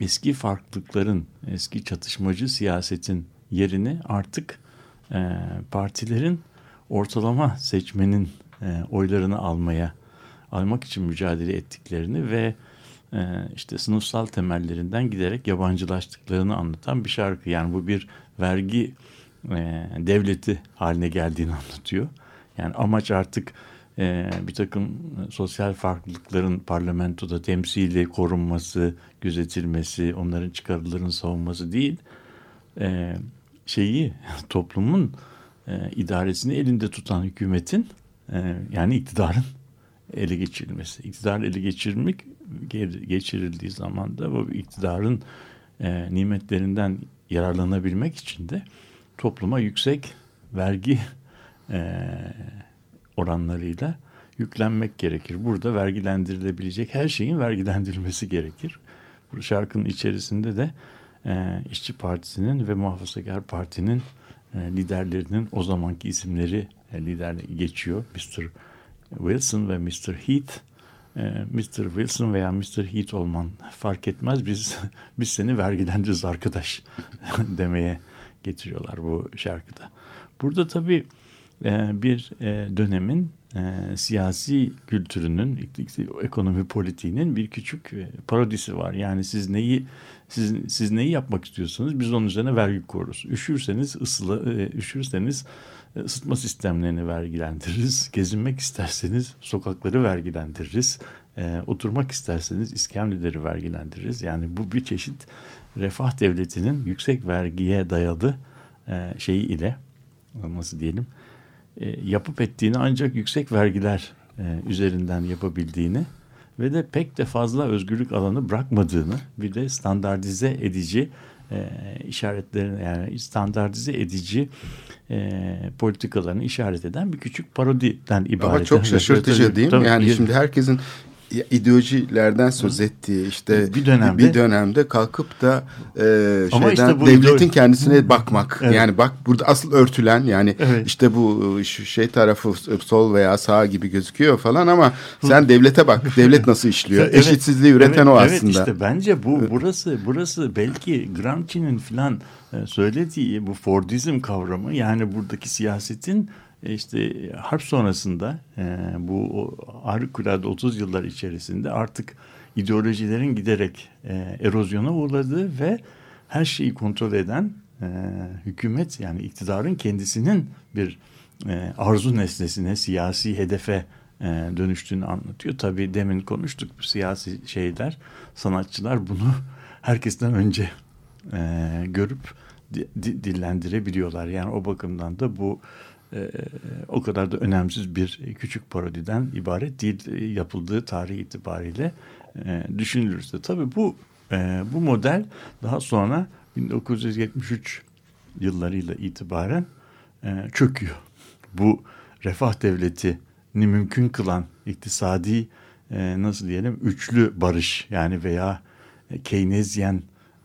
eski farklılıkların, eski çatışmacı siyasetin yerini artık e, partilerin ortalama seçmenin e, oylarını almaya, almak için mücadele ettiklerini ve e, işte sınıfsal temellerinden giderek yabancılaştıklarını anlatan bir şarkı. Yani bu bir vergi e, devleti haline geldiğini anlatıyor. Yani amaç artık e, bir takım sosyal farklılıkların parlamentoda temsili korunması, gözetilmesi, onların çıkarılarının savunması değil, e, şeyi [laughs] toplumun e, idaresini elinde tutan hükümetin e, yani iktidarın ele geçirilmesi. İktidar ele geçirilmek geçirildiği zaman da bu iktidarın e, nimetlerinden yararlanabilmek için de topluma yüksek vergi e, oranlarıyla yüklenmek gerekir. Burada vergilendirilebilecek her şeyin vergilendirilmesi gerekir. Bu şarkının içerisinde de e, İşçi Partisi'nin ve Muhafazakar Parti'nin e, liderlerinin o zamanki isimleri e, lider geçiyor. Mr. Wilson ve Mr. Heath. E, Mr. Wilson veya Mr. Heath olman fark etmez. Biz [laughs] biz seni vergilendiririz arkadaş [laughs] demeye getiriyorlar bu şarkıda. Burada tabii e, bir e, dönemin e, siyasi kültürünün, ekonomi politiğinin bir küçük e, parodisi var. Yani siz neyi siz, siz neyi yapmak istiyorsanız biz onun üzerine vergi koyarız. Üşürseniz ısıla, üşürseniz ısıtma sistemlerini vergilendiririz. Gezinmek isterseniz sokakları vergilendiririz. Oturmak isterseniz iskemleleri vergilendiririz. Yani bu bir çeşit refah devletinin yüksek vergiye dayalı şeyi ile nasıl diyelim e, yapıp ettiğini ancak yüksek vergiler e, üzerinden yapabildiğini ve de pek de fazla özgürlük alanı bırakmadığını bir de standartize edici e, işaretlerini yani standartize edici e, politikalarını işaret eden bir küçük parodiden ibaret. Ama çok [laughs] şaşırtıcı değil mi? Yani şimdi herkesin ideolojilerden söz ettiği işte bir dönemde bir dönemde kalkıp da e, şeyden işte bu devletin ideoloji... kendisine bakmak evet. yani bak burada asıl örtülen yani evet. işte bu şey tarafı sol veya sağ gibi gözüküyor falan ama sen devlete bak devlet nasıl işliyor [laughs] evet. eşitsizliği üreten evet, o aslında. Evet işte bence bu burası burası belki Gramsci'nin filan e, söylediği bu Fordizm kavramı yani buradaki siyasetin e, işte harp sonrasında e, bu harikulade 30 yıllar içerisinde artık ideolojilerin giderek e, erozyona uğradığı ve her şeyi kontrol eden e, hükümet yani iktidarın kendisinin bir e, arzu nesnesine, siyasi hedefe e, dönüştüğünü anlatıyor. Tabii demin konuştuk siyasi şeyler, sanatçılar bunu herkesten önce e, görüp di, dillendirebiliyorlar. Yani o bakımdan da bu e, o kadar da önemsiz bir küçük parodiden ibaret değil yapıldığı tarih itibariyle e, düşünülürse. Tabii bu e, bu model daha sonra 1973 yıllarıyla itibaren e, çöküyor. Bu refah devletini mümkün kılan iktisadi e, nasıl diyelim üçlü barış yani veya Keynesyen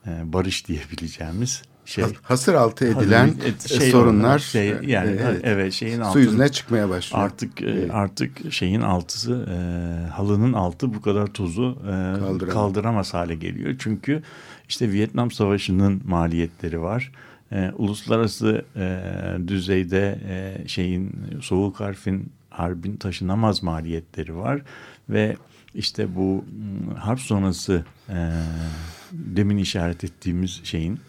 e, barış diyebileceğimiz şey hasır altı edilen şey sorunlar şey, yani evet, evet şeyin altı su yüzüne çıkmaya başlıyor. Artık e, evet. artık şeyin altısı e, halının altı bu kadar tozu e, Kaldıramam. kaldıramaz hale geliyor. Çünkü işte Vietnam Savaşı'nın maliyetleri var. E, uluslararası e, düzeyde e, şeyin soğuk harfin harbin taşınamaz maliyetleri var ve işte bu harp sonrası e, demin işaret ettiğimiz şeyin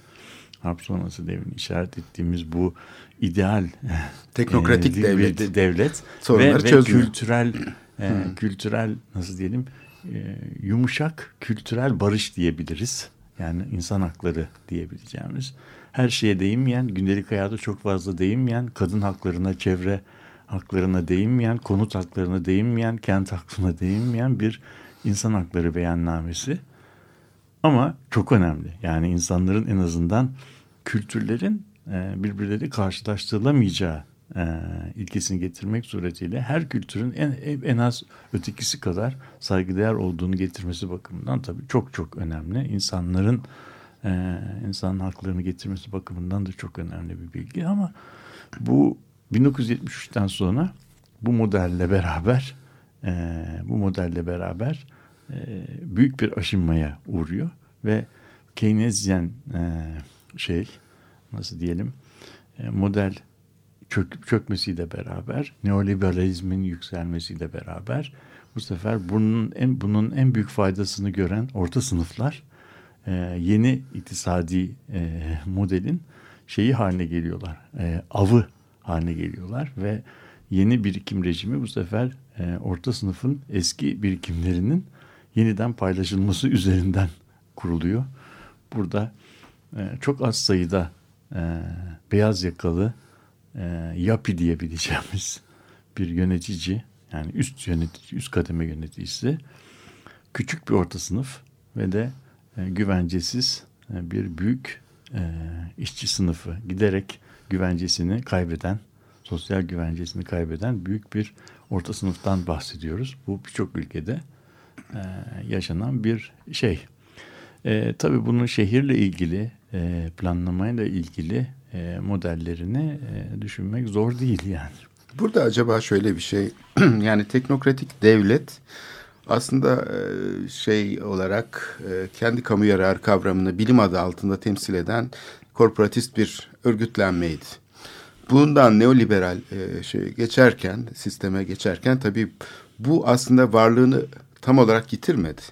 harp sonrası devrini işaret ettiğimiz bu ideal [laughs] teknokratik e, devlet devlet ve, ve kültürel e, [laughs] kültürel nasıl diyelim e, yumuşak kültürel barış diyebiliriz. Yani insan hakları diyebileceğimiz her şeye değinmeyen, gündelik hayata çok fazla değinmeyen, kadın haklarına, çevre haklarına değinmeyen, konut haklarına değinmeyen, kent haklarına değinmeyen bir insan hakları beyannamesi. Ama çok önemli. Yani insanların en azından kültürlerin e, birbirleri karşılaştırılamayacağı e, ilkesini getirmek suretiyle her kültürün en, en az ötekisi kadar saygıdeğer olduğunu getirmesi bakımından tabii çok çok önemli. İnsanların e, insan haklarını getirmesi bakımından da çok önemli bir bilgi ama bu 1973'ten sonra bu modelle beraber bu modelle beraber büyük bir aşınmaya uğruyor ve Keynesyen e, şey nasıl diyelim e, model çök, çökmesiyle beraber neoliberalizmin yükselmesiyle beraber bu sefer bunun en bunun en büyük faydasını gören orta sınıflar e, yeni iktisadi e, modelin şeyi haline geliyorlar. E, avı haline geliyorlar ve yeni birikim rejimi bu sefer e, orta sınıfın eski birikimlerinin yeniden paylaşılması üzerinden kuruluyor. Burada e, çok az sayıda e, beyaz yakalı e, yapi diyebileceğimiz [laughs] bir yönetici yani üst yönetici, üst kademe yöneticisi küçük bir orta sınıf ve de e, güvencesiz e, bir büyük e, işçi sınıfı giderek güvencesini kaybeden, sosyal güvencesini kaybeden büyük bir orta sınıftan bahsediyoruz. Bu birçok ülkede e, yaşanan bir şey. E, tabii bunun şehirle ilgili, e, planlamayla ilgili e, modellerini e, düşünmek zor değil yani. Burada acaba şöyle bir şey [clears throat] yani teknokratik devlet aslında e, şey olarak e, kendi kamu yararı kavramını bilim adı altında temsil eden korporatist bir örgütlenmeydi. Bundan neoliberal e, şey geçerken, sisteme geçerken tabii bu aslında varlığını tam olarak yitirmedi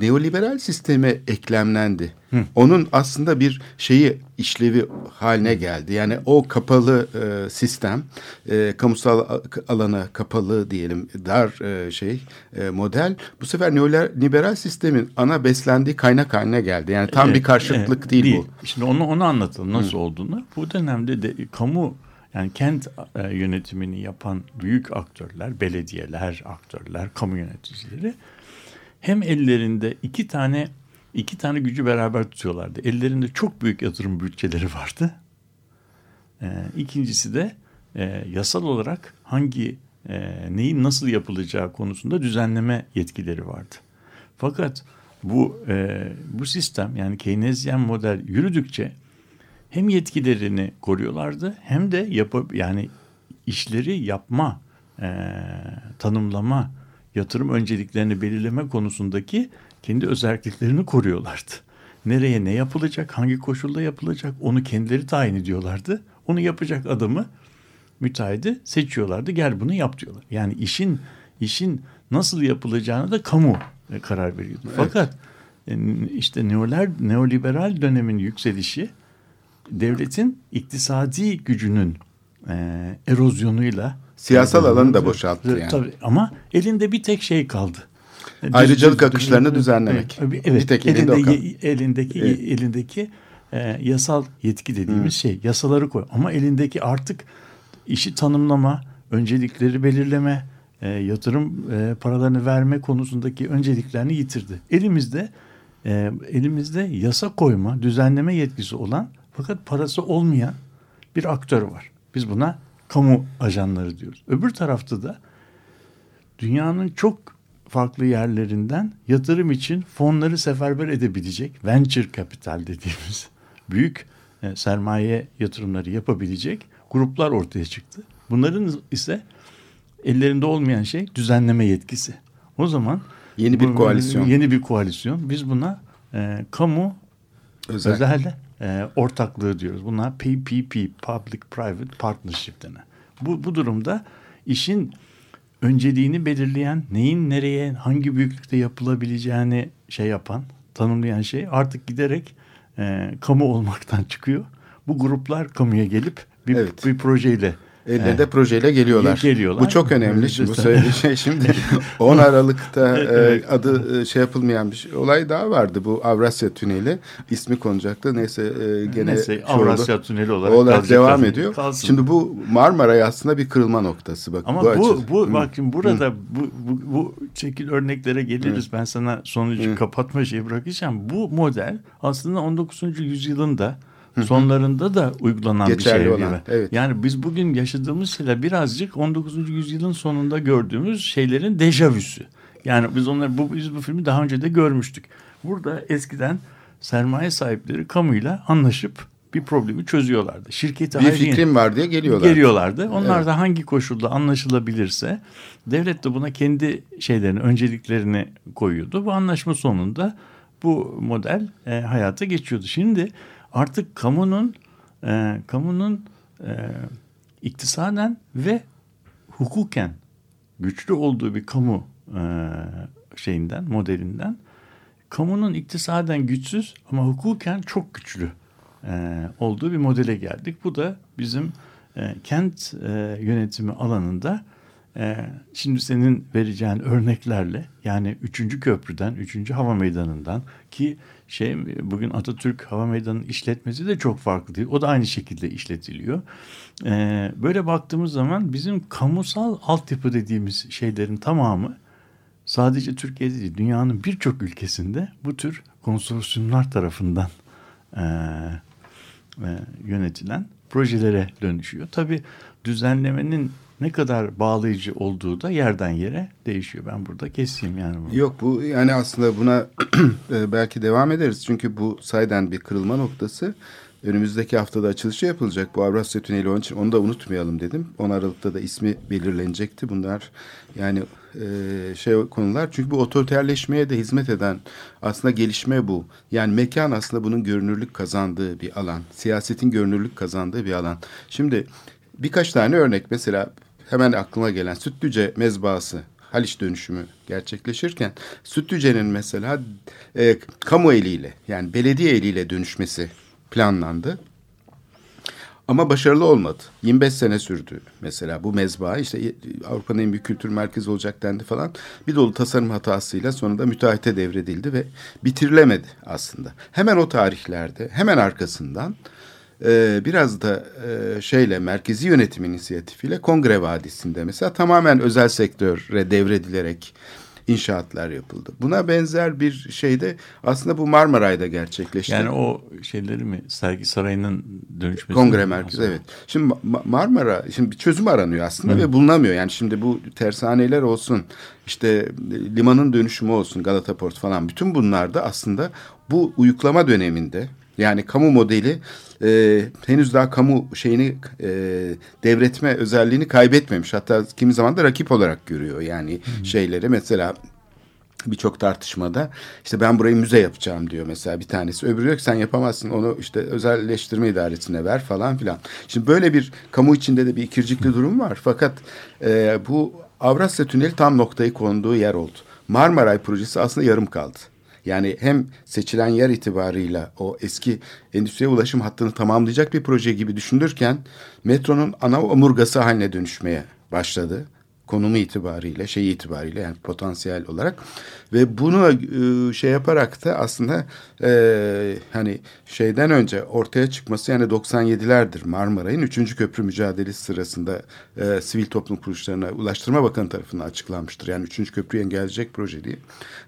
neoliberal sisteme eklemlendi. Hı. Onun aslında bir şeyi işlevi haline geldi. Yani o kapalı e, sistem, e, kamusal alana kapalı diyelim dar e, şey e, model bu sefer neoliberal sistemin ana beslendiği kaynak haline geldi. Yani tam evet, bir karşıtlık evet, değil, değil bu. Şimdi onu onu anlatalım nasıl Hı. olduğunu. Bu dönemde de kamu yani kent e, yönetimini yapan büyük aktörler, belediyeler, aktörler, kamu yöneticileri hem ellerinde iki tane iki tane gücü beraber tutuyorlardı. Ellerinde çok büyük yatırım bütçeleri vardı. Ee, ikincisi de e, yasal olarak hangi e, neyin nasıl yapılacağı konusunda düzenleme yetkileri vardı. Fakat bu e, bu sistem yani Keynesyen model yürüdükçe hem yetkilerini koruyorlardı hem de yapıp yani işleri yapma, e, tanımlama, yatırım önceliklerini belirleme konusundaki kendi özelliklerini koruyorlardı. Nereye ne yapılacak, hangi koşulda yapılacak onu kendileri tayin ediyorlardı. Onu yapacak adamı müteahhidi seçiyorlardı. Gel bunu yap diyorlar. Yani işin işin nasıl yapılacağını da kamu karar veriyordu. Evet. Fakat işte neoler, neoliberal dönemin yükselişi devletin iktisadi gücünün e, erozyonuyla Siyasal alanı da boşalttı yani. Tabii ama elinde bir tek şey kaldı. Ayrıcalık düz, akışlarını düz, düzenlemek. Evet, bir tek elinde, elinde elindeki evet. elindeki e, yasal yetki dediğimiz Hı. şey yasaları koy. Ama elindeki artık işi tanımlama, öncelikleri belirleme, e, yatırım e, paralarını verme konusundaki önceliklerini yitirdi. Elimizde e, elimizde yasa koyma, düzenleme yetkisi olan fakat parası olmayan bir aktör var. Biz buna kamu ajanları diyoruz. Öbür tarafta da dünyanın çok farklı yerlerinden yatırım için fonları seferber edebilecek venture capital dediğimiz [laughs] büyük e, sermaye yatırımları yapabilecek gruplar ortaya çıktı. Bunların ise ellerinde olmayan şey düzenleme yetkisi. O zaman yeni bir bu, koalisyon. Yeni bir koalisyon. Biz buna e, kamu özel, özel e, ortaklığı diyoruz. Buna PPP, Public Private Partnership denen. Bu, bu durumda işin önceliğini belirleyen, neyin nereye, hangi büyüklükte yapılabileceğini şey yapan, tanımlayan şey artık giderek e, kamu olmaktan çıkıyor. Bu gruplar kamuya gelip bir, evet. bir projeyle Elde de projeyle geliyorlar. geliyorlar. Bu çok önemli. Şimdi bu söylediği şey şimdi [laughs] 10 Aralık'ta e, adı e, şey yapılmayan bir şey, olay daha vardı. Bu Avrasya Tüneli ismi konacaktı. Neyse e, gene Neyse, Avrasya oldu. Tüneli olarak, olarak devam kalsın. ediyor. Kalsın. Şimdi bu Marmaray aslında bir kırılma noktası. Bak, Ama bu, bu, bu bakın burada bu, bu, bu şekil örneklere geliriz. Hı. Ben sana sonucu Hı. kapatma şeyi bırakacağım. Bu model aslında 19. sonlarında da uygulanan Geçerli bir şey olan, gibi. Evet. Yani biz bugün yaşadığımız şeyler birazcık 19. yüzyılın sonunda gördüğümüz şeylerin dejavüsü. Yani biz onları bu biz bu filmi daha önce de görmüştük. Burada eskiden sermaye sahipleri kamuyla anlaşıp bir problemi çözüyorlardı. Şirketi bir fikrim var diye geliyorlardı. Geliyorlardı. Onlar evet. da hangi koşulda anlaşılabilirse devlet de buna kendi şeylerini, önceliklerini koyuyordu. Bu anlaşma sonunda bu model e, hayata geçiyordu. Şimdi artık kamunun e, kamunun e, iktisaden ve hukuken güçlü olduğu bir kamu e, şeyinden modelinden kamunun iktisaden güçsüz ama hukuken çok güçlü e, olduğu bir modele geldik. Bu da bizim e, kent e, yönetimi alanında e, şimdi senin vereceğin örneklerle yani 3. köprüden, 3. hava meydanından ki şey bugün Atatürk Hava Meydanı'nın işletmesi de çok farklı değil. O da aynı şekilde işletiliyor. E, böyle baktığımız zaman bizim kamusal altyapı dediğimiz şeylerin tamamı sadece Türkiye'de değil dünyanın birçok ülkesinde bu tür konsorsiyumlar tarafından e, e, yönetilen projelere dönüşüyor. Tabii düzenlemenin ne kadar bağlayıcı olduğu da yerden yere değişiyor. Ben burada keseyim yani. Bunu. Yok bu yani aslında buna [clears throat] e, belki devam ederiz. Çünkü bu sayeden bir kırılma noktası. Önümüzdeki haftada açılışı yapılacak bu Avrasya Tüneli onun için onu da unutmayalım dedim. 10 Aralık'ta da ismi belirlenecekti. Bunlar yani e, şey konular çünkü bu otoriterleşmeye de hizmet eden aslında gelişme bu. Yani mekan aslında bunun görünürlük kazandığı bir alan. Siyasetin görünürlük kazandığı bir alan. Şimdi birkaç tane örnek mesela hemen aklıma gelen Sütlüce mezbahası Haliç dönüşümü gerçekleşirken Sütlüce'nin mesela e, kamu eliyle yani belediye eliyle dönüşmesi planlandı. Ama başarılı olmadı. 25 sene sürdü mesela bu mezba. işte Avrupa'nın en büyük kültür merkezi olacak dendi falan. Bir dolu tasarım hatasıyla sonunda müteahhite devredildi ve bitirilemedi aslında. Hemen o tarihlerde hemen arkasından e, biraz da e, şeyle merkezi yönetim inisiyatifiyle Kongre Vadisi'nde mesela tamamen özel sektöre devredilerek inşaatlar yapıldı. Buna benzer bir şey de aslında bu Marmaray'da gerçekleşti. Yani o şeyleri mi sergi sarayının dönüşmesi Kongre merkezi evet. Şimdi Marmara şimdi bir çözüm aranıyor aslında Hı. ve bulunamıyor. Yani şimdi bu tersaneler olsun işte limanın dönüşümü olsun Galata Port falan bütün bunlar da aslında bu uyuklama döneminde yani kamu modeli e, henüz daha kamu şeyini e, devretme özelliğini kaybetmemiş. Hatta kimi zaman da rakip olarak görüyor yani hmm. şeyleri. Mesela birçok tartışmada işte ben burayı müze yapacağım diyor mesela bir tanesi. Öbürü ki sen yapamazsın onu işte özelleştirme idaresine ver falan filan. Şimdi böyle bir kamu içinde de bir ikircikli durum var. Fakat e, bu Avrasya Tüneli tam noktayı konduğu yer oldu. Marmaray projesi aslında yarım kaldı. Yani hem seçilen yer itibarıyla o eski endüstriye ulaşım hattını tamamlayacak bir proje gibi düşünürken metronun ana omurgası haline dönüşmeye başladı konumu itibariyle, şey itibariyle yani potansiyel olarak ve bunu e, şey yaparak da aslında e, hani şeyden önce ortaya çıkması yani 97'lerdir Marmaray'ın 3. köprü mücadelesi sırasında e, sivil toplum kuruluşlarına Ulaştırma Bakanı tarafından açıklanmıştır. Yani 3. köprüyü engelleyecek proje diye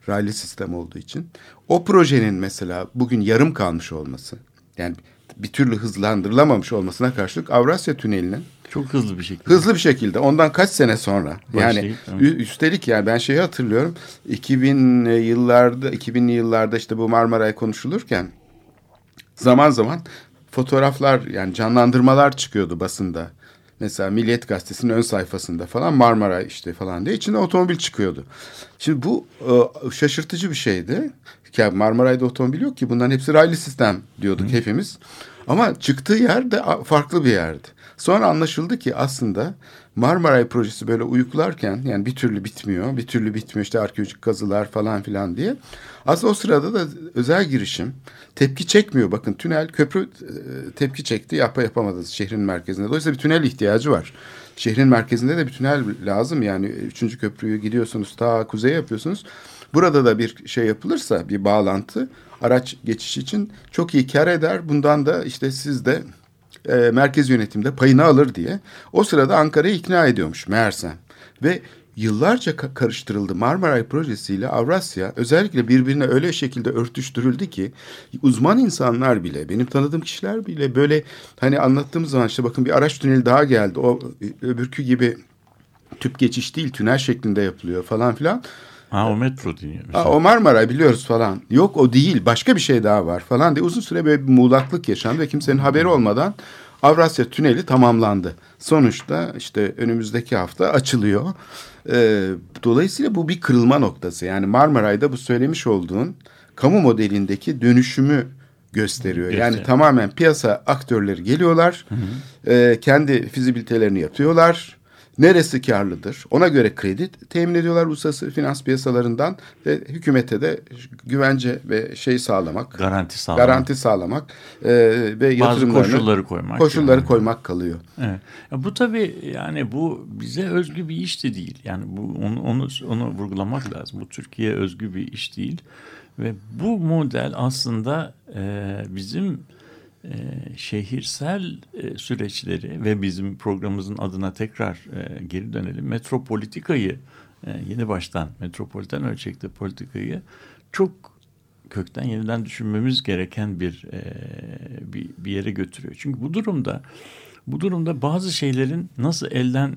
raylı sistem olduğu için. O projenin mesela bugün yarım kalmış olması yani bir türlü hızlandırılamamış olmasına karşılık Avrasya Tüneli'nin çok hızlı bir şekilde. Hızlı bir şekilde. Ondan kaç sene sonra? Başlayıp, yani evet. üstelik yani ben şeyi hatırlıyorum. 2000 yıllarda 2000'li yıllarda işte bu Marmaray konuşulurken zaman zaman fotoğraflar yani canlandırmalar çıkıyordu basında. Mesela Milliyet Gazetesi'nin ön sayfasında falan Marmara işte falan diye içinde otomobil çıkıyordu. Şimdi bu e, şaşırtıcı bir şeydi. Ya Marmaray'da otomobil yok ki bunların hepsi raylı sistem diyorduk Hı. hepimiz. Ama çıktığı yer de farklı bir yerdi. Sonra anlaşıldı ki aslında Marmaray projesi böyle uyuklarken yani bir türlü bitmiyor, bir türlü bitmiyor işte arkeolojik kazılar falan filan diye. Aslında o sırada da özel girişim tepki çekmiyor. Bakın tünel köprü e, tepki çekti yapa yapamadı şehrin merkezinde. Dolayısıyla bir tünel ihtiyacı var. Şehrin merkezinde de bir tünel lazım yani üçüncü köprüyü gidiyorsunuz ta kuzeye yapıyorsunuz. Burada da bir şey yapılırsa bir bağlantı araç geçiş için çok iyi kar eder. Bundan da işte siz de e, merkez yönetimde payını alır diye. O sırada Ankara'yı ikna ediyormuş meğersem. Ve yıllarca karıştırıldı. Marmaray projesiyle Avrasya özellikle birbirine öyle şekilde örtüştürüldü ki uzman insanlar bile benim tanıdığım kişiler bile böyle hani anlattığımız zaman işte bakın bir araç tüneli daha geldi. O öbürkü gibi tüp geçiş değil tünel şeklinde yapılıyor falan filan. Ha o metro deniyor. Ha, o Marmaray biliyoruz falan. Yok o değil başka bir şey daha var falan diye uzun süre böyle bir muğlaklık yaşandı ve kimsenin haberi olmadan Avrasya Tüneli tamamlandı. Sonuçta işte önümüzdeki hafta açılıyor. Ee, dolayısıyla bu bir kırılma noktası. Yani Marmaray'da bu söylemiş olduğun kamu modelindeki dönüşümü gösteriyor. Göster. Yani tamamen piyasa aktörleri geliyorlar. Hı hı. E, kendi fizibilitelerini yapıyorlar Neresi karlıdır? Ona göre kredi temin ediyorlar uluslararası finans piyasalarından ve hükümete de güvence ve şey sağlamak, Garanti sağlamak. garanti sağlamak e, ve Bazı koşulları koymak. koşulları yani. koymak kalıyor. Evet. Ya bu tabii yani bu bize özgü bir iş de değil. Yani bu onu onu onu vurgulamak lazım. Bu Türkiye özgü bir iş değil ve bu model aslında e, bizim e, şehirsel e, süreçleri ve bizim programımızın adına tekrar e, geri dönelim. Metropolitikayı e, yeni baştan metropoliten ölçekte politikayı çok kökten yeniden düşünmemiz gereken bir, e, bir bir yere götürüyor. Çünkü bu durumda bu durumda bazı şeylerin nasıl elden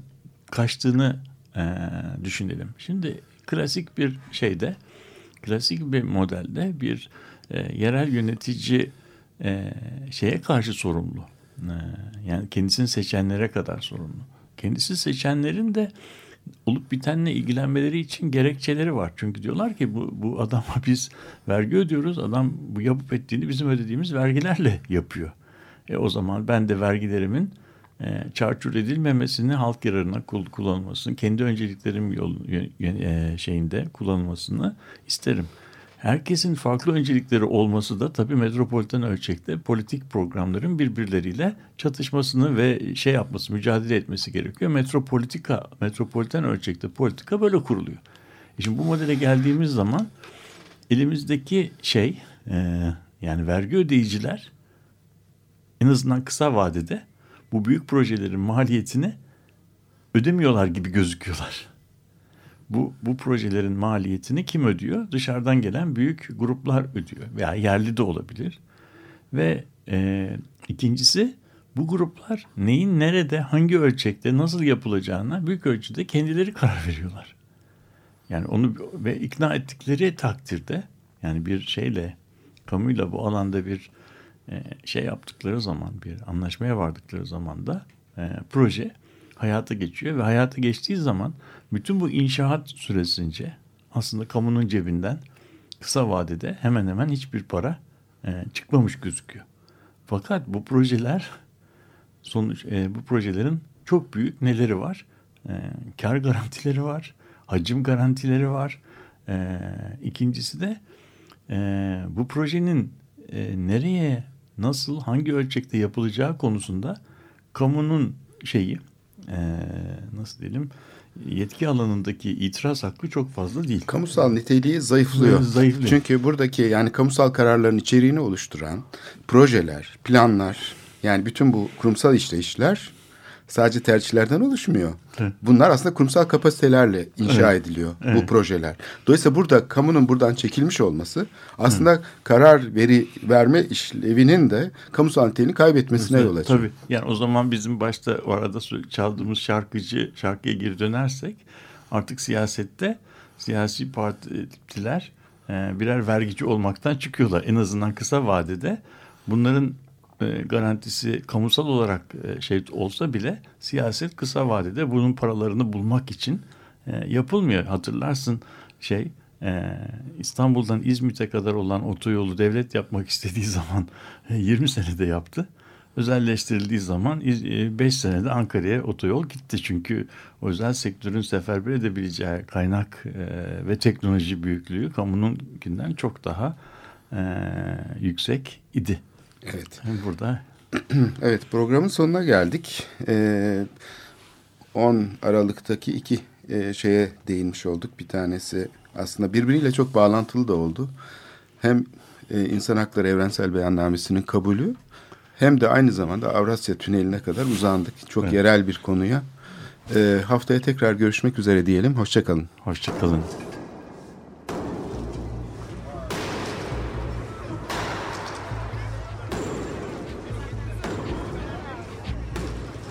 kaçtığını e, düşünelim. Şimdi klasik bir şeyde, klasik bir modelde bir e, yerel yönetici e, şeye karşı sorumlu. E, yani kendisini seçenlere kadar sorumlu. Kendisi seçenlerin de olup bitenle ilgilenmeleri için gerekçeleri var. Çünkü diyorlar ki bu, bu adama [laughs] biz vergi ödüyoruz. Adam bu yapıp ettiğini bizim ödediğimiz vergilerle yapıyor. E o zaman ben de vergilerimin e, çarçur edilmemesini halk yararına kul- kullanılmasını, kendi önceliklerim yol, e, şeyinde kullanılmasını isterim. Herkesin farklı öncelikleri olması da tabii metropoliten ölçekte politik programların birbirleriyle çatışmasını ve şey yapması, mücadele etmesi gerekiyor. Metropolitika, metropoliten ölçekte politika böyle kuruluyor. E Şimdi bu modele geldiğimiz zaman elimizdeki şey e, yani vergi ödeyiciler en azından kısa vadede bu büyük projelerin maliyetini ödemiyorlar gibi gözüküyorlar. Bu, bu projelerin maliyetini kim ödüyor? Dışarıdan gelen büyük gruplar ödüyor veya yerli de olabilir. Ve e, ikincisi bu gruplar neyin nerede, hangi ölçekte, nasıl yapılacağına büyük ölçüde kendileri karar veriyorlar. Yani onu ve ikna ettikleri takdirde yani bir şeyle kamuyla bu alanda bir e, şey yaptıkları zaman bir anlaşmaya vardıkları zaman da e, proje hayata geçiyor ve hayata geçtiği zaman bütün bu inşaat süresince aslında kamunun cebinden kısa vadede hemen hemen hiçbir para e, çıkmamış gözüküyor. Fakat bu projeler sonuç e, bu projelerin çok büyük neleri var? E, kar garantileri var, hacim garantileri var. E, ikincisi de e, bu projenin e, nereye, nasıl, hangi ölçekte yapılacağı konusunda kamunun şeyi e, nasıl diyelim yetki alanındaki itiraz hakkı çok fazla değil. Kamusal niteliği zayıflıyor. Zayıflıyor. Çünkü buradaki yani kamusal kararların içeriğini oluşturan projeler, planlar yani bütün bu kurumsal işleyişler sadece tercihlerden oluşmuyor. Evet. Bunlar aslında kurumsal kapasitelerle inşa Evet. ediliyor Evet. bu projeler. Dolayısıyla burada kamunun buradan çekilmiş olması aslında karar veri verme işlevinin de kamusal niteliğini kaybetmesine yol açıyor. Tabii. Yani o zaman bizim başta o arada çaldığımız şarkıcı şarkıya geri dönersek artık siyasette siyasi partiler e, birer vergici olmaktan çıkıyorlar. En azından kısa vadede bunların e, garantisi kamusal olarak e, şey olsa bile siyaset kısa vadede bunun paralarını bulmak için e, yapılmıyor. Hatırlarsın şey e, İstanbul'dan İzmit'e kadar olan otoyolu devlet yapmak istediği zaman e, 20 senede yaptı. Özelleştirildiği zaman 5 senede Ankara'ya otoyol gitti. Çünkü özel sektörün seferber edebileceği kaynak ve teknoloji büyüklüğü kamununkinden çok daha yüksek idi. Evet. Burada [clears throat] Evet programın sonuna geldik. Ee, 10 Aralık'taki iki e, şeye değinmiş olduk. Bir tanesi aslında birbiriyle çok bağlantılı da oldu. Hem e, İnsan Hakları Evrensel Beyannamesi'nin kabulü hem de aynı zamanda Avrasya Tüneli'ne kadar uzandık. Çok Evet. yerel bir konuya. Ee, haftaya tekrar görüşmek üzere diyelim. Hoşçakalın. hoşçakalın.